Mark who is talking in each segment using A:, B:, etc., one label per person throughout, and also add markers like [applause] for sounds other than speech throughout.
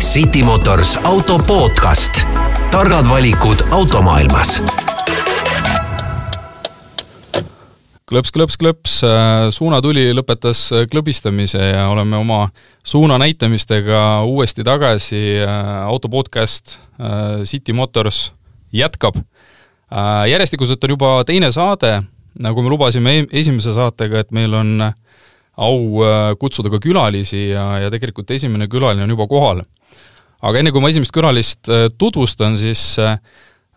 A: City Motors auto podcast. targad valikud automaailmas.
B: klõps, klõps, klõps, suunatuli lõpetas klõbistamise ja oleme oma suuna näitamistega uuesti tagasi, auto podcast City Motors jätkab. järjestikuselt on juba teine saade, nagu me lubasime esimese saatega, et meil on äh, au äh, kutsuda ka külalisi ja, ja tegelikult esimene külaline on juba kohal. aga enne, kui ma esimest külalist äh, tutvustan, siis äh,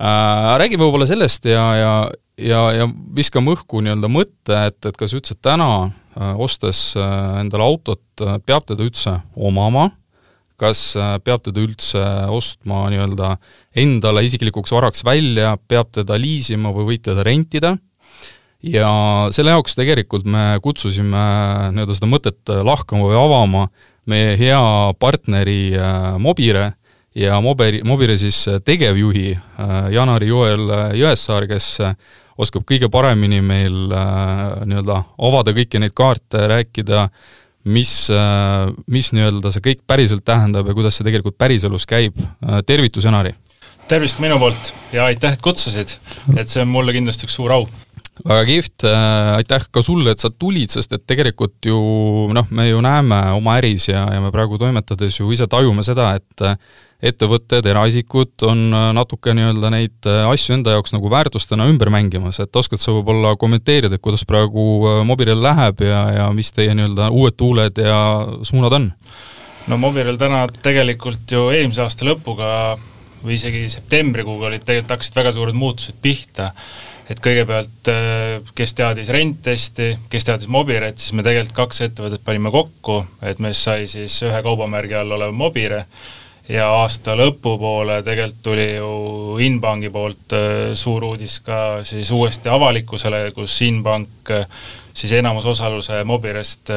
B: äh räägime võib-olla sellest ja, ja, ja, ja viskame õhku nii-öelda mõtte, et, et kas üldse täna äh, ostes äh, endale autot, peab teda üldse omama, kas peab teda üldse ostma nii-öelda endale isiklikuks varaks välja, peab teda liisima või võid teda rentida ja selle jaoks tegelikult me kutsusime nii-öelda seda mõtet lahkama või avama meie hea partneri äh, Mobire ja Mobiri, Mobire siis tegevjuhi äh, Janari Joel Jõessaar, kes oskab kõige paremini meil äh, nii-öelda avada kõiki neid kaarte, rääkida, mis, mis nii-öelda see kõik päriselt tähendab ja kuidas see tegelikult päriselus käib. tervitus, Janari!
C: tervist minu poolt ja aitäh, et kutsusid, et see on mulle kindlasti üks suur au
B: väga kihvt. Äh,, aitäh ka sulle, et sa tulid, sest et tegelikult ju noh, me ju näeme oma äris ja, ja me praegu toimetades ju ise tajume seda, et ettevõtted, eraisikud on natuke nii-öelda neid asju enda jaoks nagu väärtustena ümber mängimas, et oskad sa võib-olla kommenteerida, et kuidas praegu äh, Mobirel läheb ja, ja mis teie nii-öelda uued tuuled ja suunad on?
C: no Mobirel täna tegelikult ju eelmise aasta lõpuga või isegi septembrikuuga olid tegelikult hakkasid väga suured muutused pihta et kõigepealt äh, kes teadis Renttesti, kes teadis Mobiret, siis me tegelikult kaks ettevõtet panime kokku, et meist sai siis ühe kaubamärgi all olev Mobire ja aasta lõpupoole tegelikult tuli ju Inbanki poolt äh, suur uudis ka siis uuesti avalikkusele, kus Inbank äh, siis enamusosaluse Mobirest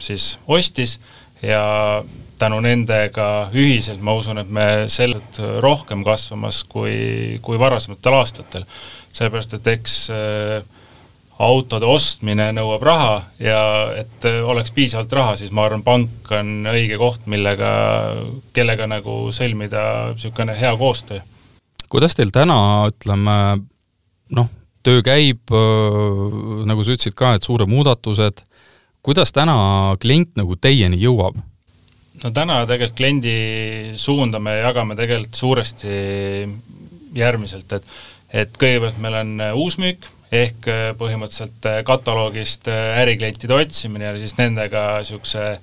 C: siis ostis ja tänu nendega ühiselt ma usun, et me selgelt rohkem kasvamas kui, kui varasematel aastatel sellepärast et eks äh, autode ostmine nõuab raha ja et äh, oleks piisavalt raha, siis ma arvan, pank on õige koht, millega, kellega nagu sõlmida niisugune hea koostöö.
B: kuidas teil täna, ütleme, noh, töö käib, äh, nagu sa ütlesid ka, et suured muudatused, kuidas täna klient nagu teieni jõuab?
C: No täna tegelikult kliendi suunda me jagame tegelikult suuresti järgmiselt, et et kõigepealt meil on uusmüük, ehk põhimõtteliselt kataloogist äriklientide otsimine ja siis nendega niisuguse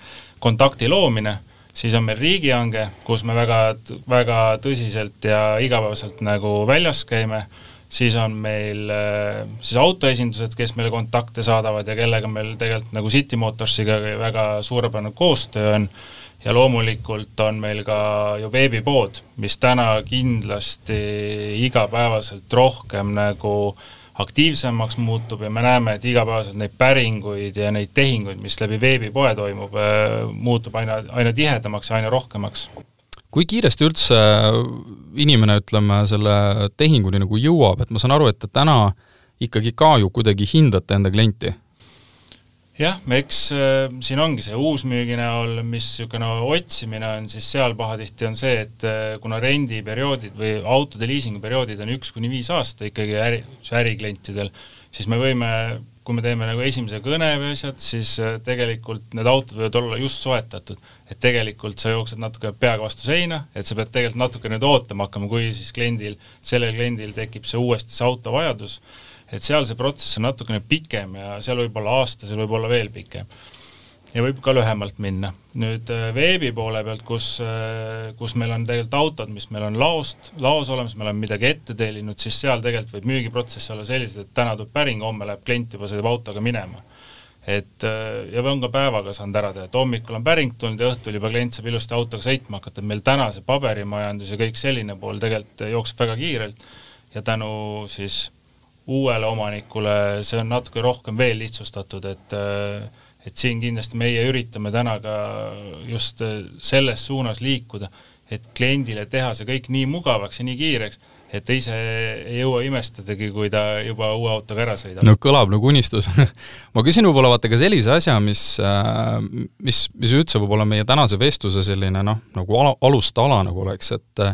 C: kontakti loomine, siis on meil riigihange, kus me väga, väga tõsiselt ja igapäevaselt nagu väljas käime, siis on meil siis autoesindused, kes meile kontakte saadavad ja kellega meil tegelikult nagu City Motorsiga väga suurepärane koostöö on ja loomulikult on meil ka ju veebipood, mis täna kindlasti igapäevaselt rohkem nagu aktiivsemaks muutub ja me näeme, et igapäevaselt neid päringuid ja neid tehinguid, mis läbi veebipoe toimub, äh, muutub aina, aina tihedamaks ja aina rohkemaks.
B: kui kiiresti üldse inimene, ütleme, selle tehinguni nagu jõuab, et ma saan aru, et te täna ikkagi ka ju kuidagi hindate enda klienti
C: jah, eks äh, siin ongi see uusmüügi näol, mis niisugune otsimine on, siis seal pahatihti on see, et äh, kuna rendiperioodid või autode liisinguperioodid on üks kuni viis aasta ikkagi äri, äriklientidel, siis me võime, kui me teeme nagu esimese kõne või asjad, siis äh, tegelikult need autod võivad olla just soetatud. et tegelikult sa jooksed natuke peaga vastu seina, et sa pead tegelikult natuke nüüd ootama hakkama, kui siis kliendil, sellel kliendil tekib see uuesti see auto vajadus et seal see protsess on natukene pikem ja seal võib olla aasta, seal võib olla veel pikem. Ja võib ka lühemalt minna. nüüd äh, veebi poole pealt, kus, äh, kus meil on tegelikult autod, mis meil on laost, laos olemas, me oleme midagi ette tellinud, siis seal tegelikult võib müügiprotsess olla sellised, et täna tuleb päring, homme läheb klient juba sõidab autoga minema et äh, ja on ka päevaga saanud ära teha, et hommikul on päring tulnud ja õhtul juba klient saab ilusti autoga sõitma hakata, et meil täna see paberimajandus ja kõik selline pool tegelikult jookseb väga kiirelt ja tänu siis uuele omanikule see on natuke rohkem veel lihtsustatud, et et siin kindlasti meie üritame täna ka just selles suunas liikuda et kliendile teha see kõik nii mugavaks ja nii kiireks, et ta ise ei jõua imestadagi, kui ta juba uue autoga ära sõidab.
B: no kõlab nagu unistus [laughs] ma küsin võib-olla vaata ka sellise asja, mis, äh, mis, mis üldse võib-olla meie tänase vestluse selline noh, nagu ala, alustala nagu oleks, et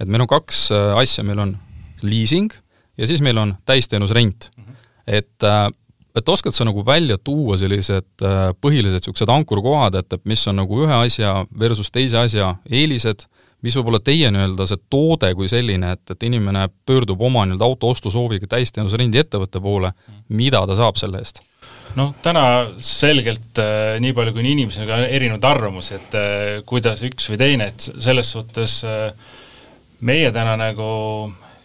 B: et meil on kaks äh, asja, meil on liising ja siis meil on täisteenus rent mm. -hmm. et äh, et oskad sa nagu välja tuua sellised põhilised niisugused ankurkohad, et, et mis on nagu ühe asja versus teise asja eelised mis võib olla teie nii-öelda see toode kui selline, et, et inimene pöördub oma nii-öelda auto ostusooviga täisteenusrendi ettevõtte poole, mida ta saab selle eest?
C: noh, täna selgelt äh, nii palju, kui on inimesel ka erinevaid arvamusi, et äh, kuidas üks või teine, et selles suhtes äh, meie täna nagu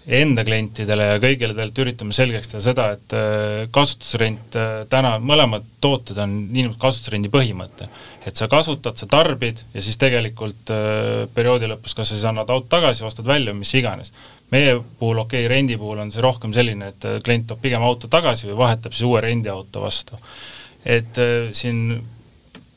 C: enda klientidele ja kõigile tegelikult üritame selgeks teha seda, et äh, kasutusrent äh, täna, mõlemad tooted on niinimetatud kasutusrendi põhimõte. et sa kasutad, sa tarbid ja siis tegelikult äh, perioodi lõpus kas sa siis annad auto tagasi, ostad välja, mis iganes. meie puhul, okei okay,, rendi puhul on see rohkem selline, et klient toob pigem auto tagasi või vahetab siis uue rendiauto vastu. et siin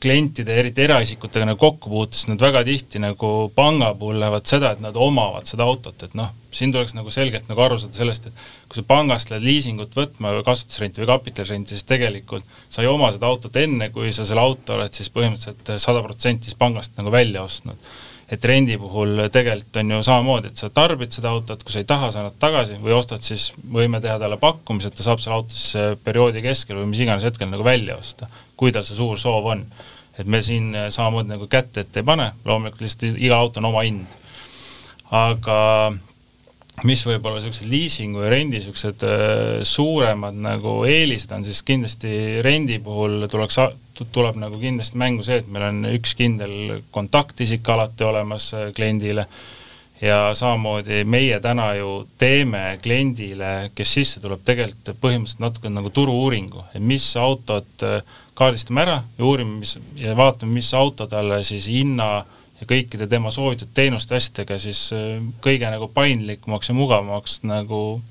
C: klientide, eriti eraisikutega nagu kokku puutes, nad väga tihti nagu panga puhul lähevad seda, et nad omavad seda autot, et noh, siin tuleks nagu selgelt nagu aru saada sellest, et kui sa pangast lähed liisingut võtma kasutusrenti või kapitalirenti, siis tegelikult sa ei oma seda autot enne, kui sa selle auto oled siis põhimõtteliselt sada protsenti siis pangast nagu välja ostnud. Et rendi puhul tegelikult on ju samamoodi, et sa tarbid seda autot, kui sa ei taha, sa annad tagasi või ostad siis, võime teha talle pakkumise, et ta saab selle auto siis äh, perioodi keskel või mis iganes hetkel nagu välja osta, kui tal see suur soov on. et me siin äh, samamoodi nagu kätt ette ei pane, loomulikult lihtsalt iga auto on oma hind. aga mis võib olla niisugused liisingu ja rendi niisugused äh, suuremad nagu eelised on, siis kindlasti rendi puhul tuleks, tuleb nagu kindlasti mängu see, et meil on üks kindel kontaktisik alati olemas äh, kliendile ja samamoodi meie täna ju teeme kliendile, kes sisse tuleb, tegelikult põhimõtteliselt natuke nagu turu-uuringu, et mis autot kaardistame ära ja uurime, mis ja vaatame, mis auto talle siis hinna äh, ja kõikide tema soovitud teenuste asjadega siis äh, kõige nagu paindlikumaks ja mugavamaks nagu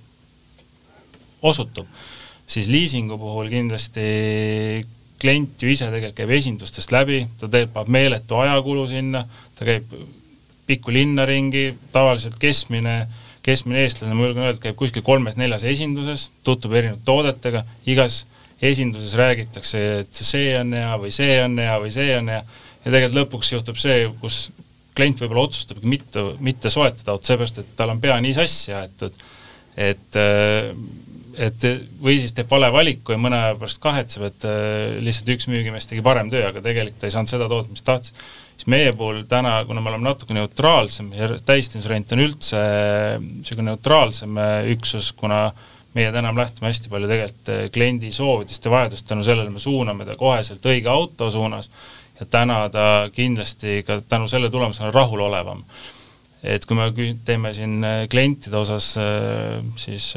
C: osutub. siis liisingu puhul kindlasti klient ju ise tegelikult käib esindustest läbi, ta teeb, paneb meeletu ajakulu sinna, ta käib pikku linna ringi, tavaliselt keskmine, keskmine eestlane, ma julgen öelda, käib kuskil kolmes-neljas esinduses, tutvub erinevate toodetega, igas esinduses räägitakse, et see on hea või see on hea või see on hea ja tegelikult lõpuks juhtub see, kus klient võib-olla otsustabki mitte, mitte soetada autot, seepärast et tal on pea nii sassi aetud, et et või siis teeb vale valiku ja mõne aja pärast kahetseb, et lihtsalt üks müügimees tegi parem töö, aga tegelikult ta ei saanud seda toota, mis tahtis. siis meie puhul täna, kuna me oleme natuke neutraalsem ja täistamisrent on üldse niisugune neutraalsem üksus, kuna meie täna lähtume hästi palju tegelikult kliendi soovidest ja vajadust, tänu sellele me suuname ta koheselt õige auto suunas ja täna ta kindlasti ka tänu selle tulemusena rahulolevam. et kui me teeme siin äh, klientide osas äh, siis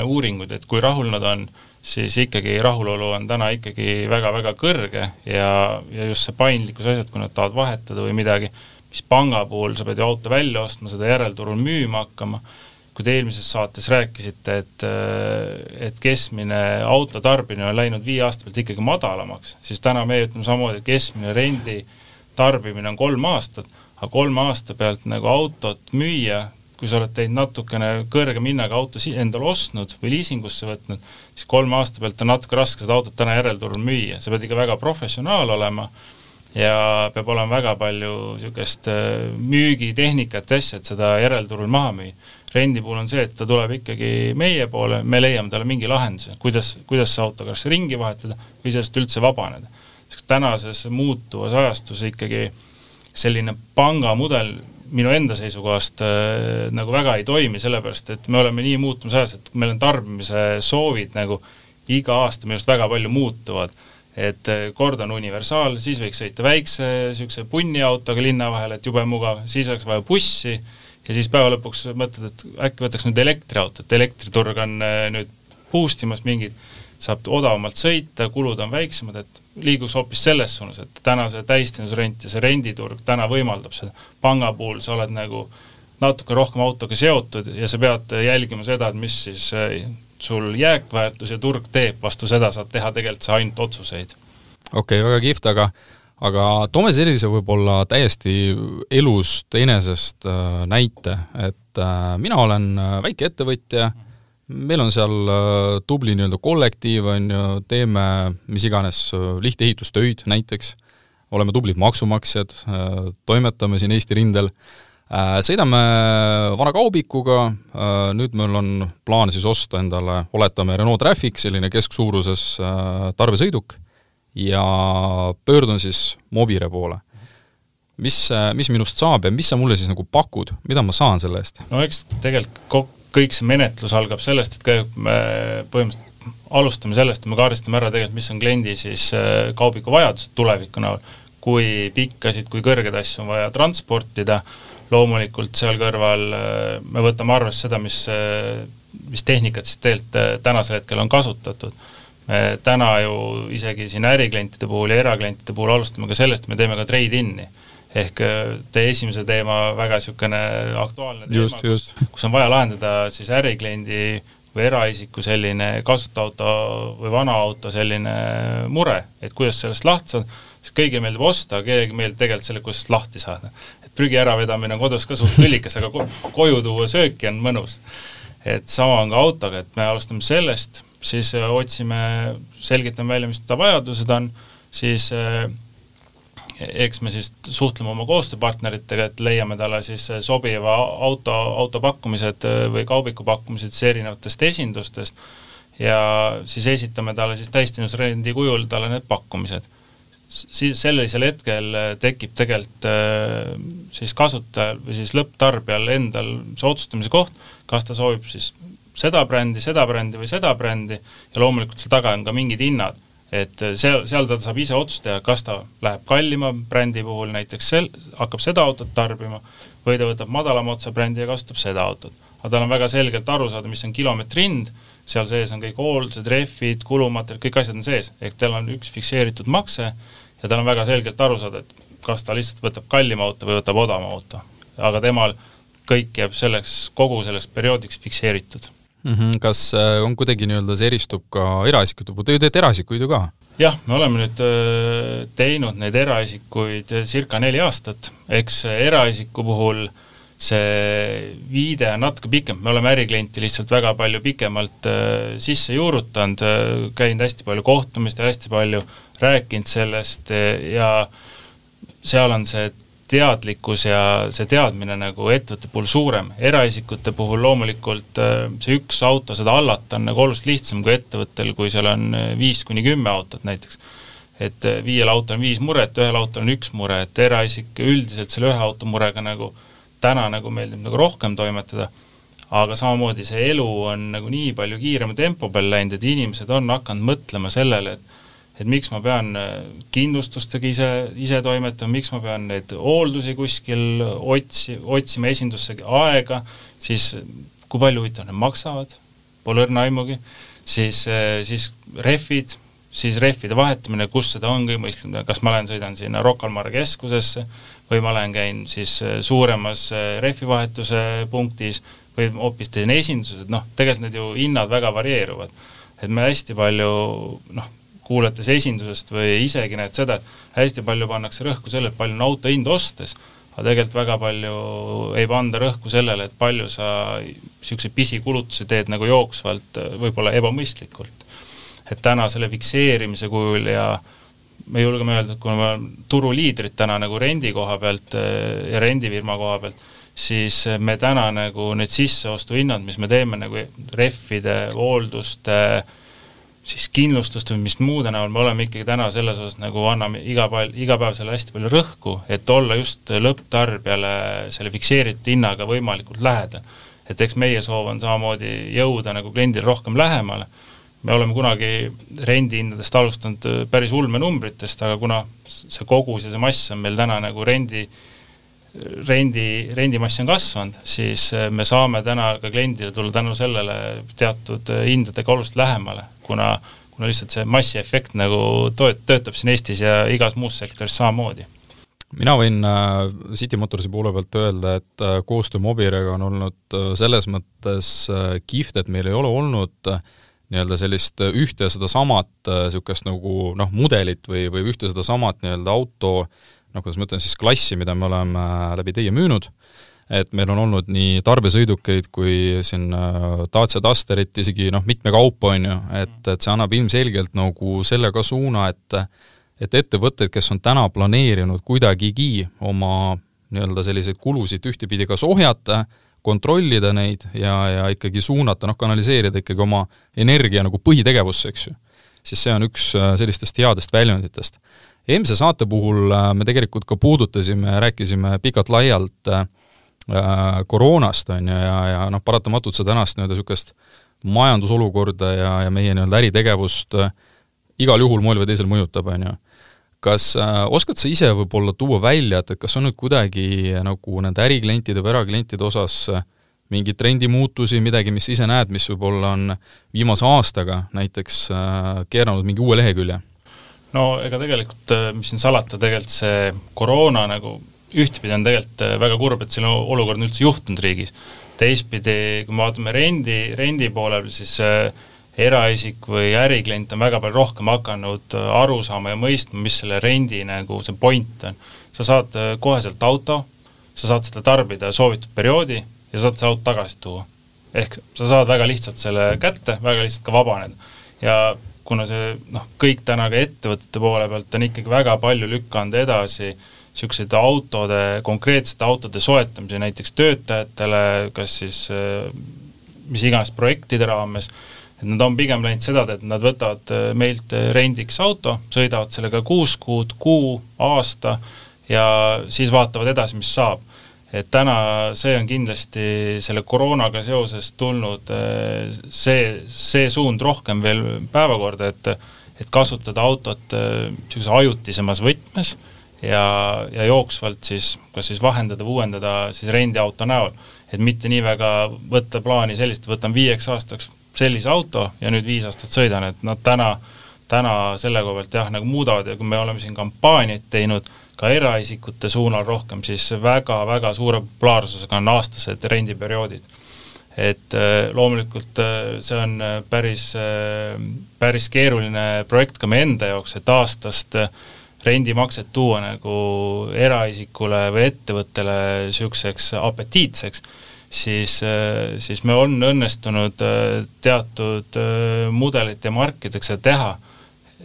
C: uuringuid, et kui rahul nad on, siis ikkagi rahulolu on täna ikkagi väga-väga kõrge ja, ja just see paindlikkuse asjad, kui nad tahavad vahetada või midagi, mis panga puhul sa pead ju auto välja ostma, seda järelturul müüma hakkama kui te eelmises saates rääkisite, et, et keskmine auto tarbimine on läinud viie aasta pealt ikkagi madalamaks, siis täna meie ütleme samamoodi, keskmine rendi tarbimine on kolm aastat, aga kolme aasta pealt nagu autot müüa, kui sa oled teinud natukene kõrgema hinnaga auto endale ostnud või liisingusse võtnud, siis kolme aasta pealt on natuke raske seda autot täna järelturul müüa, sa pead ikka väga professionaal olema ja peab olema väga palju niisugust äh, müügitehnikat ja asja, et seda järelturul maha müüa rendi puhul on see, et ta tuleb ikkagi meie poole, me leiame talle mingi lahenduse, kuidas, kuidas see auto kas ringi vahetada või sellest üldse vabaneda. sest tänases muutuvas ajastus ikkagi selline pangamudel minu enda seisukohast äh, nagu väga ei toimi, sellepärast et me oleme nii muutumas ajas, et meil on tarbimise soovid nagu iga aasta minu arust väga palju muutuvad. et äh, kord on universaal, siis võiks sõita väikse niisuguse punniautoga linna vahel, et jube mugav, siis oleks vaja bussi ja siis päeva lõpuks mõtled, et äkki võtaks nüüd elektriautot, elektriturg on äh, nüüd boost imas mingid, saab odavamalt sõita, kulud on väiksemad, et liiguks hoopis selles suunas, et täna see täisteenusrent ja see renditurg täna võimaldab seda. panga puhul sa oled nagu natuke rohkem autoga seotud ja sa pead jälgima seda, et mis siis äh, sul jääkväärtus ja turg teeb, vastu seda saad teha tegelikult sa ainult otsuseid.
B: okei okay,, väga kihvt, aga aga toome sellise võib-olla täiesti elust enesest äh, näite, et äh, mina olen äh, väike ettevõtja, meil on seal tubli nii-öelda kollektiiv, on ju, teeme mis iganes lihtehitustöid näiteks, oleme tublid maksumaksjad, toimetame siin Eesti rindel, sõidame vana kaubikuga, nüüd meil on plaan siis osta endale, oletame, Renault Traffic, selline kesksuuruses tarbesõiduk ja pöördun siis Mobire poole. mis, mis minust saab ja mis sa mulle siis nagu pakud, mida ma saan selle eest?
C: no eks tegelikult kõik see menetlus algab sellest, et kõigepealt me põhimõtteliselt alustame sellest, et me kaardistame ära tegelikult, mis on kliendi siis äh, kaubiku vajadused tuleviku näol, kui pikkasid, kui kõrgeid asju on vaja transportida, loomulikult seal kõrval äh, me võtame arvesse seda, mis, äh, mis tehnikat siis tegelikult tänasel hetkel on kasutatud me täna ju isegi siin äriklientide puhul ja eraklientide puhul alustame ka sellest, et me teeme ka trade-in'i. ehk äh, teie esimese teema väga niisugune aktuaalne
B: just,
C: teema,
B: kus,
C: kus on vaja lahendada siis ärikliendi või eraisiku selline kasutaauto või vana auto selline mure, et kuidas sellest lahti saada, siis kõigile meeldib osta, kellelegi meeldib tegelikult selle, kuidas lahti saada. et prügi äravedamine on kodus ka suht kõllikas, aga koju tuua sööki on mõnus. et sama on ka autoga, et me alustame sellest siis äh, otsime, selgitame välja, mis ta vajadused on, siis äh, eks me siis suhtleme oma koostööpartneritega, et leiame talle siis äh, sobiva auto, autopakkumised või kaubikupakkumised siis erinevatest esindustest ja siis esitame talle siis täisteenusrendi kujul talle need pakkumised. siis sellisel hetkel tekib tegelikult siis kasutajal või siis lõpptarbijal endal see otsustamise koht, kas ta soovib siis seda brändi, seda brändi või seda brändi ja loomulikult seal taga on ka mingid hinnad, et seal, seal ta saab ise otsustada, kas ta läheb kallima brändi puhul näiteks sel-, hakkab seda autot tarbima või ta võtab madalama otsa brändi ja kasutab seda autot. aga tal on väga selgelt aru saada, mis on kilomeetri hind, seal sees on kõik hooldused, rehvid, kulumaterjalid, kõik asjad on sees, ehk tal on üks fikseeritud makse ja tal on väga selgelt aru saada, et kas ta lihtsalt võtab kallima auto või võtab odavama auto. aga temal kõik jääb selleks, kogu selleks perioodiks fikseeritud
B: mm. -hmm. kas äh, on kuidagi nii-öelda see eristub ka eraisikute puhul, te ju teete eraisikuid ju ka?
C: jah, me oleme nüüd äh, teinud neid eraisikuid äh, circa neli aastat, eks eraisiku puhul see viide on natuke pikem, me oleme äriklienti lihtsalt väga palju pikemalt sisse juurutanud käinud hästi palju kohtumistel, hästi palju rääkinud sellest ja seal on see teadlikkus ja see teadmine nagu ettevõtte puhul suurem, eraisikute puhul loomulikult äh, see üks auto, seda hallata on nagu oluliselt lihtsam kui ettevõttel, kui seal on äh, viis kuni kümme autot näiteks. et äh, viiel autol on viis muret, ühel autol on üks mure, et eraisik üldiselt selle ühe auto murega nagu täna nagu meeldib nagu rohkem toimetada, aga samamoodi see elu on nagu nii palju kiirema tempo peal läinud, et inimesed on hakanud mõtlema sellele, et et miks ma pean äh, kindlustustega ise, ise toimetama, miks ma pean neid hooldusi kuskil otsi, otsima esindusse aega, siis kui palju huvitav need maksavad, pole õrna aimugi, siis, äh, siis rehvid, siis rehvide vahetamine, kus seda on kõige mõistlikum, kas ma lähen, sõidan sinna Rocca al Mare keskusesse või ma lähen, käin siis äh, suuremas rehvivahetuse punktis või hoopis teen esindused, noh, tegelikult need ju hinnad väga varieeruvad. et me hästi palju noh, kuulates esindusest või isegi näed seda, hästi palju pannakse rõhku sellele, et palju on auto hind ostes, aga tegelikult väga palju ei panda rõhku sellele, et palju sa niisuguseid pisikulutusi teed nagu jooksvalt, võib-olla ebamõistlikult. et täna selle fikseerimise kujul ja me julgeme öelda, et kuna me oleme turuliidrid täna nagu rendi koha pealt ja rendifirma koha pealt, siis me täna nagu need sisseostuhinnad, mis me teeme nagu rehvide, hoolduste äh,, siis kindlustust või mis muude näol, me oleme ikkagi täna selles osas nagu anname iga päev, iga päev selle hästi palju rõhku, et olla just lõpptarbijale selle fikseeritud hinnaga võimalikult lähedal. et eks meie soov on samamoodi jõuda nagu kliendile rohkem lähemale, me oleme kunagi rendihindadest alustanud päris ulmenumbritest, aga kuna see kogus ja see mass on meil täna nagu rendi rendi, rendimass on kasvanud, siis me saame täna ka kliendile tulla tänu sellele teatud hindadega oluliselt lähemale kuna, kuna lihtsalt see massiefekt nagu toet-, töötab siin Eestis ja igas muus sektoris samamoodi.
B: Mina võin äh, City Motorsi poole pealt öelda, et äh, koostöö Mobirega on olnud äh, selles mõttes kihvt, et meil ei ole olnud nii-öelda sellist ühte sedasamat niisugust nagu noh, mudelit või, või ühte sedasamat nii-öelda auto noh, kuidas ma ütlen siis, klassi, mida me oleme läbi teie müünud, et meil on olnud nii tarbesõidukeid kui siin Dacia Dusterit, isegi noh, mitme kaupa, on ju, et, et see annab ilmselgelt nagu selle ka suuna, et et ettevõtted, kes on täna planeerinud kuidagigi oma nii-öelda selliseid kulusid ühtepidi kas ohjata, kontrollida neid ja, ja ikkagi suunata, noh, kanaliseerida ikkagi oma energia nagu põhitegevusse, eks ju, siis see on üks sellistest headest väljunditest. Eelmise saate puhul me tegelikult ka puudutasime, rääkisime pikalt-laialt äh, Äh, koroonast, on ju, ja, ja noh, paratamatult see tänast nii-öelda niisugust majandusolukorda ja, ja meie nii-öelda äritegevust äh, igal juhul moel või teisel mõjutab, on ju. kas äh, oskad sa ise võib-olla tuua välja, et, et kas on nüüd kuidagi nagu nende äriklientide või eraklientide osas äh, mingeid trendimuutusi, midagi, mis ise näed, mis võib-olla on viimase aastaga näiteks äh, keeranud mingi uue lehekülje?
C: No ega tegelikult, mis siin salata, tegelikult see koroona nagu ühtpidi on tegelikult äh, väga kurb, et selline olukord on üldse juhtunud riigis. teistpidi, kui me vaatame rendi, rendi poolel, siis äh, eraisik või äriklient on väga palju rohkem hakanud äh, aru saama ja mõistma, mis selle rendi nagu see point on. sa saad koheselt auto, sa saad seda tarbida soovitud perioodi ja saad selle auto tagasi tuua. ehk sa saad väga lihtsalt selle kätte, väga lihtsalt ka vabaneda. ja kuna see noh, kõik täna ka ettevõtete poole pealt on ikkagi väga palju lükanud edasi niisuguseid autode, konkreetsete autode soetamise näiteks töötajatele, kas siis äh, mis iganes projektide raames, et nad on pigem läinud seda teed, et nad võtavad äh, meilt äh, rendiks auto, sõidavad sellega kuus kuud, kuu, aasta ja siis vaatavad edasi, mis saab. Et täna see on kindlasti selle koroonaga seoses tulnud see, see suund rohkem veel päevakorda, et et kasutada autot niisuguse ajutisemas võtmes ja, ja jooksvalt siis kas siis vahendada uuendada siis rendiauto näol. et mitte nii väga võtta plaani sellist, võtan viieks aastaks sellise auto ja nüüd viis aastat sõidan, et nad täna, täna selle koha pealt jah, nagu muudavad ja kui me oleme siin kampaaniaid teinud ka eraisikute suunal rohkem, siis väga-väga suure populaarsusega on aastased rendiperioodid. et äh, loomulikult äh, see on äh, päris, päris keeruline projekt ka meie enda jaoks, et aastast rendimakset tuua nagu eraisikule või ettevõttele niisuguseks apetiitseks, siis, siis me on õnnestunud teatud mudelit ja markideks seda teha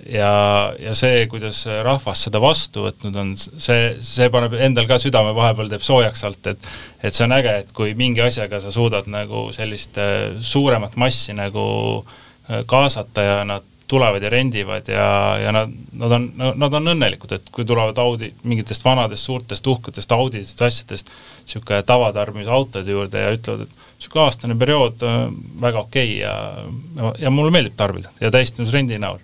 C: ja, ja see, kuidas rahvas seda vastu võtnud on, see, see paneb endal ka südame vahepeal, teeb soojaks alt, et et see on äge, et kui mingi asjaga sa suudad nagu sellist äh, suuremat massi nagu kaasata ja nad tulevad ja rendivad ja, ja nad, nad on, nad on õnnelikud, et kui tulevad Audi mingitest vanadest suurtest uhketest Audidest, asjadest, niisugune tavatarbimise juurde ja ütlevad, et niisugune aastane periood äh, väga okei okay ja, ja mulle meeldib tarbida ja täistumusrendi näol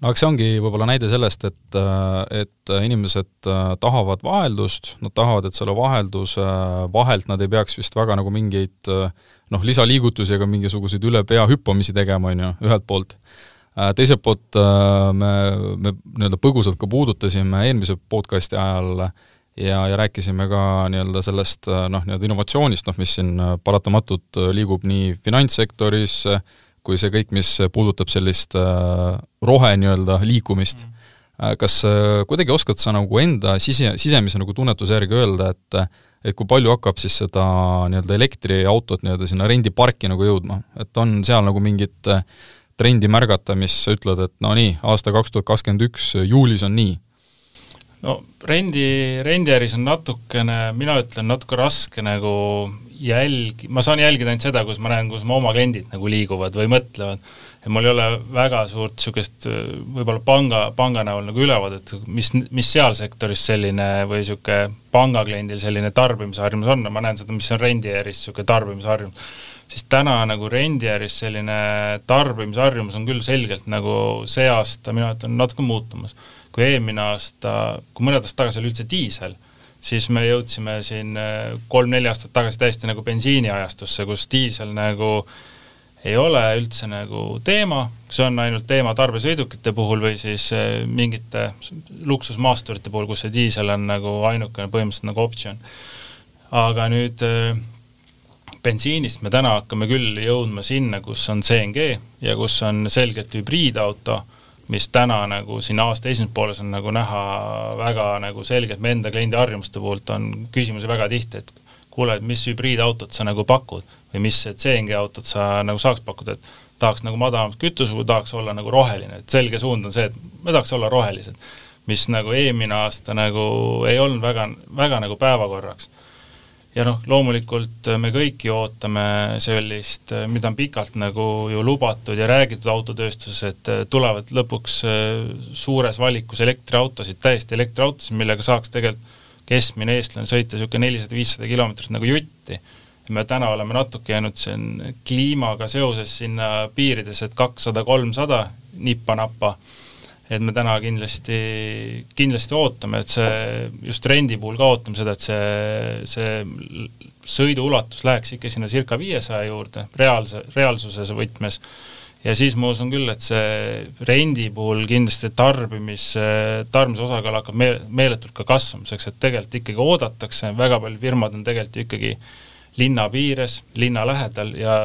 B: no eks see ongi võib-olla näide sellest, et, äh, et inimesed äh, tahavad vaheldust, nad tahavad, et selle vahelduse vahelt nad ei peaks vist väga nagu mingeid noh, lisaliigutusi ega mingisuguseid üle pea hüppamisi tegema, on ju, ühelt poolt. Äh, teiselt poolt äh, me, me nii-öelda põgusalt ka puudutasime eelmise podcasti ajal ja, ja rääkisime ka nii-öelda sellest äh, noh, nii-öelda innovatsioonist, noh mis siin paratamatult liigub nii finantssektoris kui see kõik, mis puudutab sellist rohe nii-öelda liikumist mm. kas kuidagi oskad sa nagu enda sise, sisemise nagu tunnetuse järgi öelda, et et kui palju hakkab siis seda nii-öelda elektriautot nii-öelda sinna rendiparki nagu jõudma, et on seal nagu mingit äh, trendi märgata, mis ütled, et no nii, aasta kaks tuhat kakskümmend üks juulis on nii?
C: No rendi, rendiäris on natukene, mina ütlen, natuke raske nagu jälg-, ma saan jälgida ainult seda, kus ma näen, kus mu oma kliendid nagu liiguvad või mõtlevad. ja mul ei ole väga suurt niisugust võib-olla panga, panga näol nagu ülevaadet, mis, mis seal sektoris selline või niisugune pangakliendil selline tarbimisharjumus on, ma näen seda, mis on rendiäris niisugune tarbimisharjumus siis täna nagu rendiäris selline tarbimisharjumus on küll selgelt nagu see aasta minu arvates on natuke muutumas. Kui eelmine aasta, kui mõned aastad tagasi oli üldse diisel, siis me jõudsime siin äh, kolm-neli aastat tagasi täiesti nagu bensiiniajastusse, kus diisel nagu ei ole üldse nagu teema, see on ainult teema tarbesõidukite puhul või siis äh, mingite luksusmaasturite puhul, kus see diisel on nagu ainukene põhimõtteliselt nagu optsioon. aga nüüd äh, bensiinist me täna hakkame küll jõudma sinna, kus on CNG ja kus on selgelt hübriidauto, mis täna nagu siin aasta esimeses pooles on nagu näha väga nagu selgelt, me enda kliendi harjumuste poolt on küsimusi väga tihti, et kuule, et mis hübriidautot sa nagu pakud või mis CNG autot sa nagu saaks pakkuda, et tahaks nagu madalamat kütusekulu, tahaks olla nagu roheline, et selge suund on see, et me tahaks olla rohelised. mis nagu eelmine aasta nagu ei olnud väga, väga nagu päevakorraks ja noh, loomulikult äh, me kõik ju ootame sellist, äh, mida on pikalt nagu ju lubatud ja räägitud autotööstuses, et äh, tulevad lõpuks suures valikus elektriautosid, täiesti elektriautosid, millega saaks tegelikult keskmine eestlane sõita niisugune nelisada-viissada kilomeetrit nagu jutti. me täna oleme natuke jäänud siin kliimaga seoses sinna piirides, et kakssada, kolmsada nippa-nappa et me täna kindlasti, kindlasti ootame, et see, just rendi puhul ka ootame seda, et see, see sõidu ulatus läheks ikka sinna circa viiesaja juurde, reaalse, reaalsuses võtmes, ja siis ma usun küll, et see rendi puhul kindlasti tarbimis, tarbimise osakaal hakkab me-, meeletult ka kasvamiseks, et tegelikult ikkagi oodatakse, väga paljud firmad on tegelikult ju ikkagi linna piires, linna lähedal ja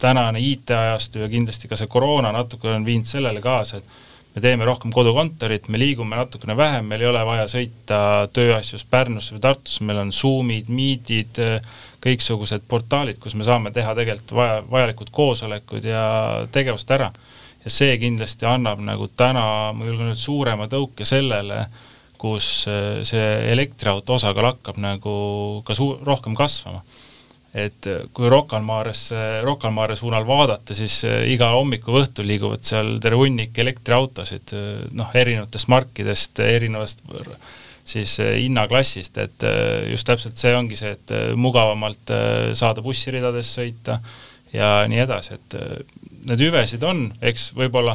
C: tänane IT-ajastu ja kindlasti ka see koroona natuke on viinud sellele kaasa, et me teeme rohkem kodukontorit, me liigume natukene vähem, meil ei ole vaja sõita tööasjus Pärnusse või Tartusse, meil on Zoomid, Meetid, kõiksugused portaalid, kus me saame teha tegelikult vaja, vajalikud koosolekud ja tegevused ära. ja see kindlasti annab nagu täna, ma julgen öelda, suurema tõuke sellele, kus see elektriauto osakaal hakkab nagu ka suu-, rohkem kasvama et äh, kui Rocca al Maresse, Rocca al Mare suunal vaadata, siis äh, iga hommiku või õhtul liiguvad seal terve hunnik elektriautosid, äh, noh, erinevatest markidest, erinevast siis hinnaklassist, et just täpselt see ongi see, et mugavamalt saada bussiridades sõita ja nii edasi, et need hüvesid on, eks võib-olla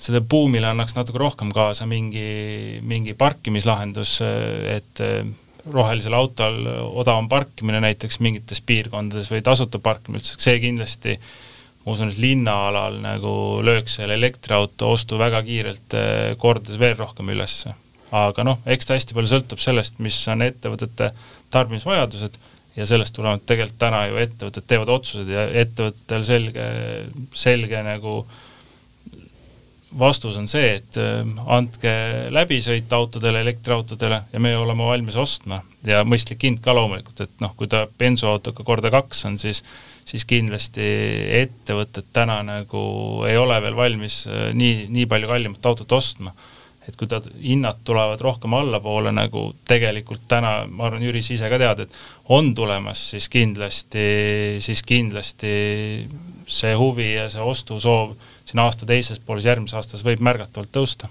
C: selle buumile annaks natuke rohkem kaasa mingi, mingi parkimislahendus, et rohelisel autol odavam parkimine näiteks mingites piirkondades või tasuta parkimine, see kindlasti ma usun, et linnaalal nagu lööks selle elektriauto ostu väga kiirelt eh, kordades veel rohkem üles. aga noh, eks ta hästi palju sõltub sellest, mis on ettevõtete tarbimisvajadused ja sellest tulenevalt tegelikult täna ju ettevõtted teevad otsused ja ettevõtetel selge, selge nagu äh, vastus on see, et äh, andke läbisõit autodele, elektriautodele ja me oleme valmis ostma ja mõistlik hind ka loomulikult, et noh, kui ta bensuautoga korda kaks on, siis siis kindlasti ettevõtted täna nagu ei ole veel valmis äh, nii, nii palju kallimat autot ostma. et kui ta, hinnad tulevad rohkem allapoole, nagu tegelikult täna, ma arvan, Jüri, sa ise ka tead, et on tulemas, siis kindlasti, siis kindlasti see huvi ja see ostusoov siin aasta teises pooles, järgmises aastas võib märgatavalt tõusta.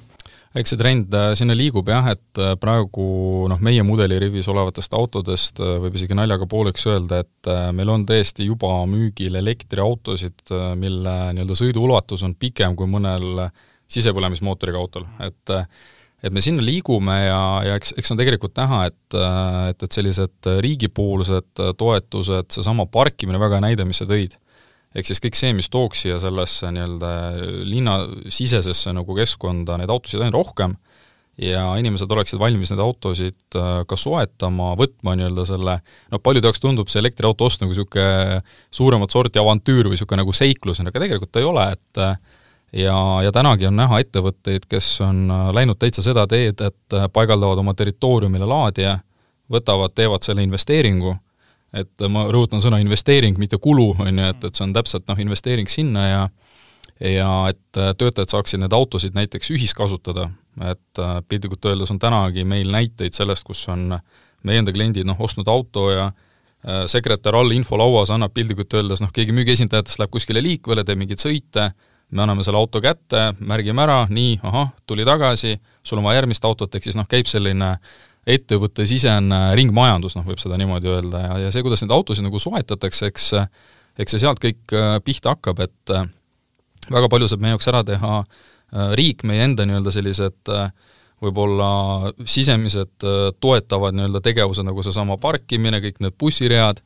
B: Eks see trend äh, sinna liigub jah, et äh, praegu noh, meie mudelirivis olevatest autodest äh, võib isegi naljaga pooleks öelda, et meil on tõesti juba müügil elektriautosid, mille nii-öelda sõiduulatus on pikem kui mõnel sisepõlemismootoriga autol, et et me sinna liigume ja, ja eks, eks on tegelikult näha, et, et, et sellised riigipoolsed toetused, seesama parkimine, väga hea näide, mis sa tõid ehk siis kõik see, mis tooks siia sellesse nii-öelda linnasisesesse nagu keskkonda neid autosid aina rohkem ja inimesed oleksid valmis neid autosid äh, ka soetama, võtma nii-öelda selle, noh, paljude jaoks tundub see elektriauto ost nagu niisugune suuremat sorti avantüür või niisugune nagu seiklus, aga tegelikult ei ole, et ja, ja tänagi on näha ettevõtteid, kes on äh, läinud täitsa seda teed, et äh, paigaldavad oma territooriumile laadija, võtavad, teevad selle investeeringu et ma rõhutan sõna investeering, mitte kulu, on ju, et, et see on täpselt noh, investeering sinna ja ja et äh, töötajad saaksid neid autosid näiteks ühiskasutada, et äh, piltlikult öeldes on tänagi meil näiteid sellest, kus on meie enda kliendid noh, ostnud auto ja äh, sekretär all infolauas annab piltlikult öeldes noh, keegi müügiesindajatest läheb kuskile liikvele, teeb mingeid sõite, me anname selle auto kätte, märgime ära, nii, ahah, tuli tagasi, sul on vaja järgmist autot, ehk siis noh, käib selline äh, ettevõttesisene ringmajandus, noh, võib seda niimoodi öelda, ja, ja see, kuidas neid autosid nagu soetatakse, eks eks see sealt kõik äh, pihta hakkab, et äh, väga palju saab meie jaoks ära teha äh, riik, meie enda nii-öelda sellised võib-olla sisemised toetavad nii-öelda tegevused, nagu seesama parkimine, kõik need bussiread,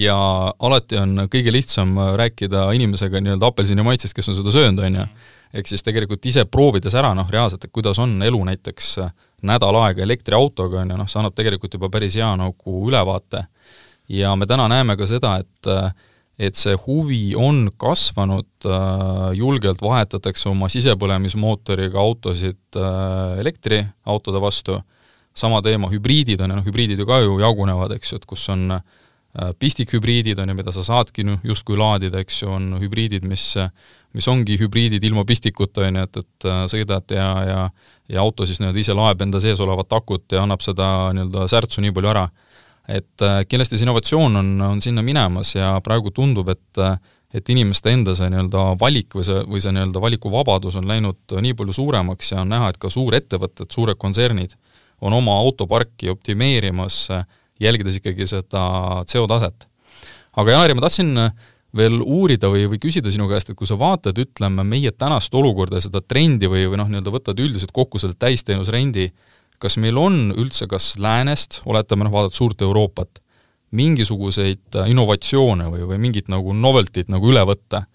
B: ja alati on kõige lihtsam rääkida inimesega nii-öelda apelsinimaitsest, kes on seda söönud, on ju. Ehk siis tegelikult ise proovides ära noh, reaalselt, et kuidas on elu näiteks nädal aega elektriautoga, on ju, noh, see annab tegelikult juba päris hea nagu ülevaate. ja me täna näeme ka seda, et et see huvi on kasvanud, julgelt vahetatakse oma sisepõlemismootoriga autosid elektriautode vastu, sama teema, hübriidid on ja noh, hübriidid ju ka ju jagunevad, eks ju, et kus on pistikhübriidid on ju, mida sa saadki noh, justkui laadida, eks ju, on hübriidid, mis mis ongi hübriidid ilma pistikuta, on ju, et, et äh, sõidad ja, ja ja auto siis nii-öelda ise laeb enda sees olevat akut ja annab seda nii-öelda särtsu nii palju ära. et äh, kindlasti see innovatsioon on, on sinna minemas ja praegu tundub, et äh, et inimeste enda see nii-öelda valik või see, või see nii-öelda valikuvabadus on läinud nii palju suuremaks ja on näha, et ka suurettevõtted, suured kontsernid on oma autoparki optimeerimas, jälgides ikkagi seda CO taset. aga Janari, ma tahtsin äh, veel uurida või, või küsida sinu käest, et kui sa vaatad, ütleme, meie tänast olukorda seda trendi või, või noh, nii-öelda võtad üldiselt kokku selle täisteenusrendi, kas meil on üldse kas läänest, oletame noh, vaadata suurt Euroopat, mingisuguseid äh, innovatsioone või, või mingit nagu novelty't nagu üle võtta,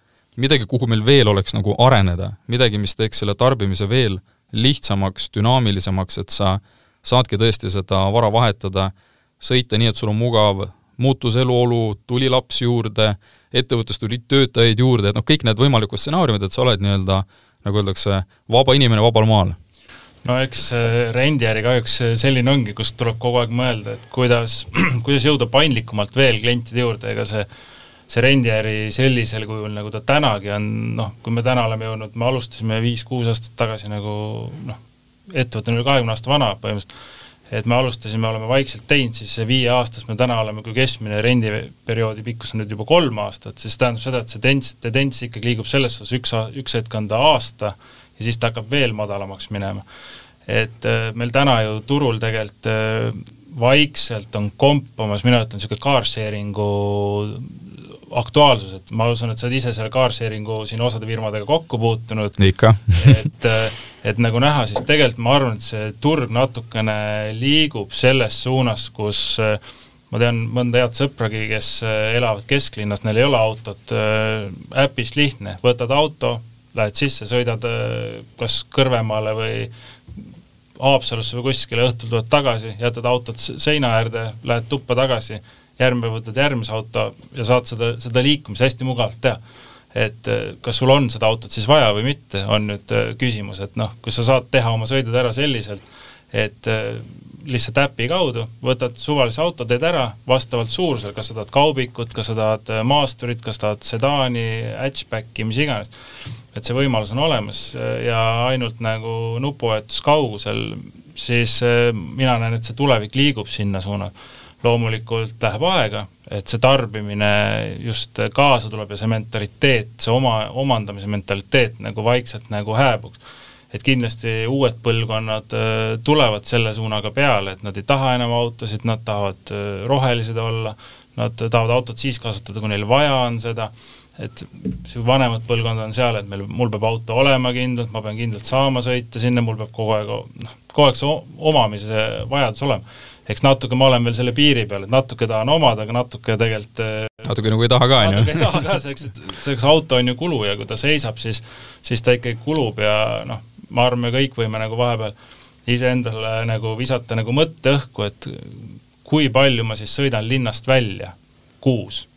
B: midagi, kuhu meil veel oleks nagu areneda, midagi, mis teeks selle tarbimise veel lihtsamaks, dünaamilisemaks, et sa saadki tõesti seda vara vahetada, sõita nii, et sul on mugav, muutus eluolu, tuli laps juurde, ettevõttes tuli töötajaid juurde, et noh, kõik need võimalikud stsenaariumid, et sa oled nii-öelda nagu öeldakse, vaba inimene vabal maal.
C: No eks rendiäri kahjuks selline ongi, kus tuleb kogu aeg mõelda, et kuidas, [clears throat] kuidas jõuda paindlikumalt veel klientide juurde, ega see see rendiäri sellisel kujul, nagu ta tänagi on, noh, kui me täna oleme jõudnud, me alustasime viis-kuus aastat tagasi nagu noh, ettevõte on üle kahekümne aasta vana põhimõtteliselt, et me alustasime, oleme vaikselt teinud, siis viie aastast me täna oleme, kui keskmine rendiperioodi pikkus on nüüd juba kolm aastat, siis tähendab seda, et see tendents, tendents ikkagi liigub selles suhtes, üks, üks hetk on ta aasta ja siis ta hakkab veel madalamaks minema. et äh, meil täna ju turul tegelikult äh, vaikselt on kompomas, mina ütlen, niisugune car sharing'u aktuaalsus, et ma usun, et sa oled ise selle car sharing'u siin osade firmadega kokku puutunud.
B: ikka
C: et, et nagu näha, siis tegelikult ma arvan, et see turg natukene liigub selles suunas, kus ma tean mõnda head sõpragi, kes elavad kesklinnas, neil ei ole autot, äpist lihtne, võtad auto, lähed sisse, sõidad kas Kõrvemaale või Haapsalusse või kuskile, õhtul tuled tagasi, jätad autot seina äärde, lähed tuppa tagasi järgmine päev võtad järgmise auto ja saad seda, seda liikumist hästi mugavalt teha. et eh, kas sul on seda autot siis vaja või mitte, on nüüd eh, küsimus, et noh, kui sa saad teha oma sõidud ära selliselt, et eh, lihtsalt äpi kaudu võtad suvalise auto, teed ära vastavalt suurusele, kas sa tahad kaubikut, kas sa tahad maasturit, kas tahad sedaani, hatchbacki, mis iganes. et see võimalus on olemas ja ainult nagu nupuvahetuskaugusel, siis mina näen, et see tulevik liigub sinna suuna loomulikult läheb aega, et see tarbimine just kaasa tuleb ja see mentaliteet, see oma, omandamise mentaliteet nagu vaikselt nagu hääbuks. et kindlasti uued põlvkonnad äh, tulevad selle suunaga peale, et nad ei taha enam autosid, nad tahavad äh, rohelised olla, nad tahavad autot siis kasutada, kui neil vaja on seda, et see vanemad põlvkond on seal, et meil, mul peab auto olema kindlalt, ma pean kindlalt saama sõita sinna, mul peab kogu aeg, noh, kogu aeg see omamise vajadus olema eks natuke ma olen veel selle piiri peal, et natuke tahan omada, aga natuke tegelikult
B: äh, natuke nagu ei taha ka, on
C: ju? ei taha ka, selleks, et selleks auto on ju kulu ja kui ta seisab, siis siis ta ikkagi kulub ja noh, ma arvan, me kõik võime nagu vahepeal iseendale nagu visata nagu mõtte õhku, et kui palju ma siis sõidan linnast välja kuus.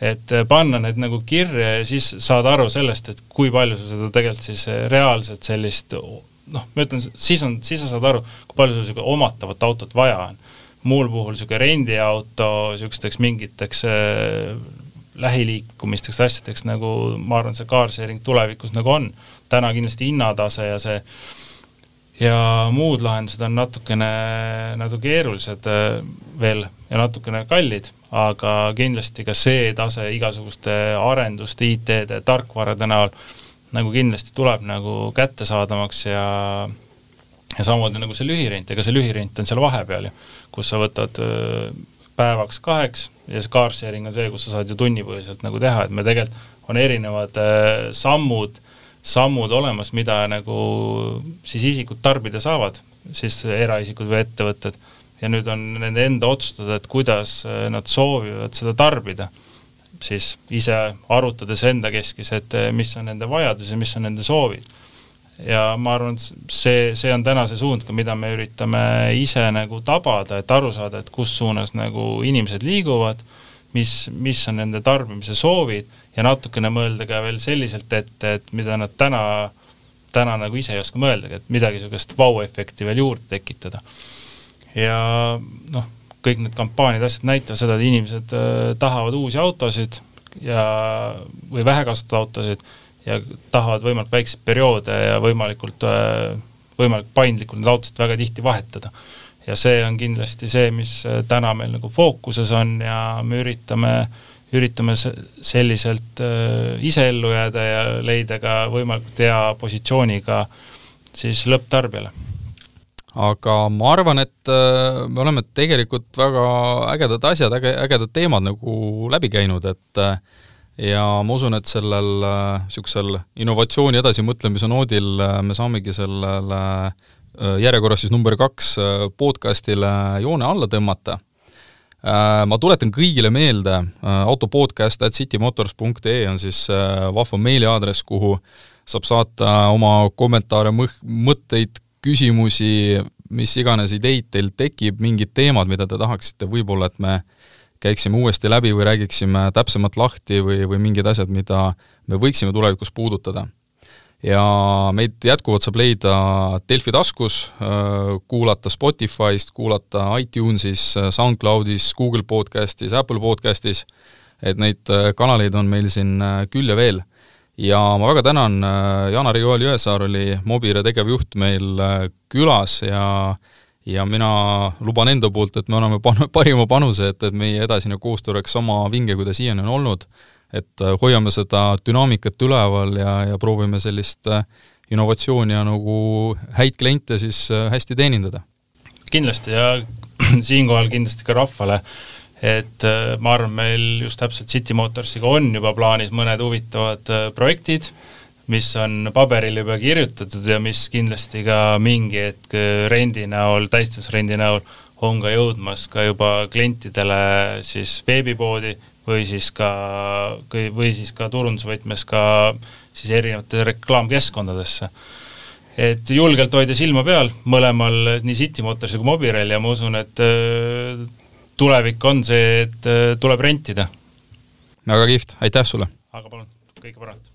C: et äh, panna need nagu kirja ja siis saada aru sellest, et kui palju sa seda tegelikult siis äh, reaalselt sellist noh, ma ütlen, siis on, siis sa saad aru, kui palju sul niisugune omatavat autot vaja on. muul puhul niisugune rendiauto niisugusteks mingiteks äh, lähiliikumisteks, asjadeks nagu ma arvan, see car sharing tulevikus nagu on. täna kindlasti hinnatase ja see ja muud lahendused on natukene nagu keerulised äh, veel ja natukene kallid, aga kindlasti ka see tase igasuguste arenduste, IT-de, tarkvarade näol nagu kindlasti tuleb nagu kättesaadavamaks ja ja samamoodi nagu see lühirent, ega see lühirent on seal vahepeal ju, kus sa võtad päevaks kaheks ja see car sharing on see, kus sa saad ju tunnipõhiselt nagu teha, et me tegelikult, on erinevad sammud, sammud olemas, mida nagu siis isikud tarbida saavad, siis eraisikud või ettevõtted, ja nüüd on nende enda otsustada, et kuidas nad soovivad seda tarbida siis ise arutades enda keskis, et eh, mis on nende vajadus ja mis on nende soovid. ja ma arvan, et see, see on täna see suund ka, mida me üritame ise nagu tabada, et aru saada, et kus suunas nagu inimesed liiguvad, mis, mis on nende tarbimise soovid ja natukene mõelda ka veel selliselt ette, et mida nad täna, täna nagu ise ei oska mõeldagi, et midagi niisugust vau-efekti veel juurde tekitada. ja noh, kõik need kampaaniad, asjad näitavad seda, et inimesed äh, tahavad uusi autosid ja, või vähekasutatud autosid ja tahavad võimalikult väikseid perioode ja võimalikult, äh, võimalikult paindlikult neid autosid väga tihti vahetada. ja see on kindlasti see, mis äh, täna meil nagu fookuses on ja me üritame, üritame selliselt ise ellu jääda ja leida ka võimalikult hea positsiooni ka siis lõpptarbijale
B: aga ma arvan, et me oleme tegelikult väga ägedad asjad, äge, ägedad teemad nagu läbi käinud, et ja ma usun, et sellel niisugusel äh, innovatsiooni edasimõtlemise noodil äh, me saamegi sellele äh, järjekorras siis number kaks podcastile joone alla tõmmata. Ma tuletan kõigile meelde, autopodcast at citymotors.ee on siis vahva meiliaadress, kuhu saab saata oma kommentaare, mõtteid, küsimusi, mis iganes ideid teil tekib, mingid teemad, mida te tahaksite võib-olla, et me käiksime uuesti läbi või räägiksime täpsemalt lahti või, või mingid asjad, mida me võiksime tulevikus puudutada. ja meid jätkuvalt saab leida Delfi taskus, kuulata Spotify'st, kuulata iTunesis, SoundCloudis, Google podcastis, Apple podcastis, et neid kanaleid on meil siin küll ja veel. Ja ma väga tänan, Jana Riol Jõesaar oli Mobire tegevjuht meil külas ja äh, ja mina luban enda poolt, et me anname [laughs] pan-, parima panuse, et, et meie edasine koostöö oleks sama vinge, kui ta siiani on olnud, et äh, hoiame seda dünaamikat üleval ja, ja proovime sellist äh, innovatsiooni ja nagu häid kliente siis äh, hästi teenindada.
C: kindlasti ja [clears throat] siinkohal kindlasti ka rahvale, et ma arvan, meil just täpselt City Motorsiga on juba plaanis mõned huvitavad projektid, mis on paberile juba kirjutatud ja mis kindlasti ka mingi hetk rendi näol, täistusrendi näol on ka jõudmas ka juba klientidele siis veebipoodi või siis ka, või siis ka turundusvõtmes ka siis erinevate reklaamkeskkondadesse. et julgelt hoida silma peal mõlemal, nii City Motors kui Mobirail ja ma usun, et äh, tulevik on see, et äh, tuleb rentida.
B: väga kihvt, aitäh sulle!
C: aga palun, kõike paremat!